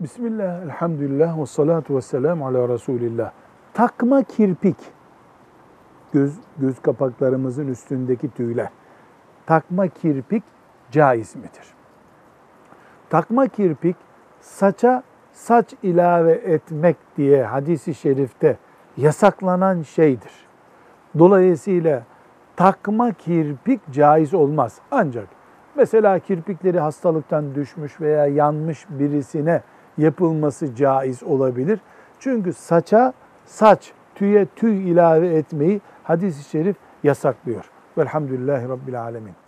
Bismillah, elhamdülillah ve salatu ve selamu ala Resulillah. Takma kirpik, göz, göz kapaklarımızın üstündeki tüyler. Takma kirpik caiz midir? Takma kirpik saça saç ilave etmek diye hadisi şerifte yasaklanan şeydir. Dolayısıyla takma kirpik caiz olmaz. Ancak mesela kirpikleri hastalıktan düşmüş veya yanmış birisine yapılması caiz olabilir. Çünkü saça saç, tüye tüy ilave etmeyi hadis-i şerif yasaklıyor. Velhamdülillahi Rabbil Alemin.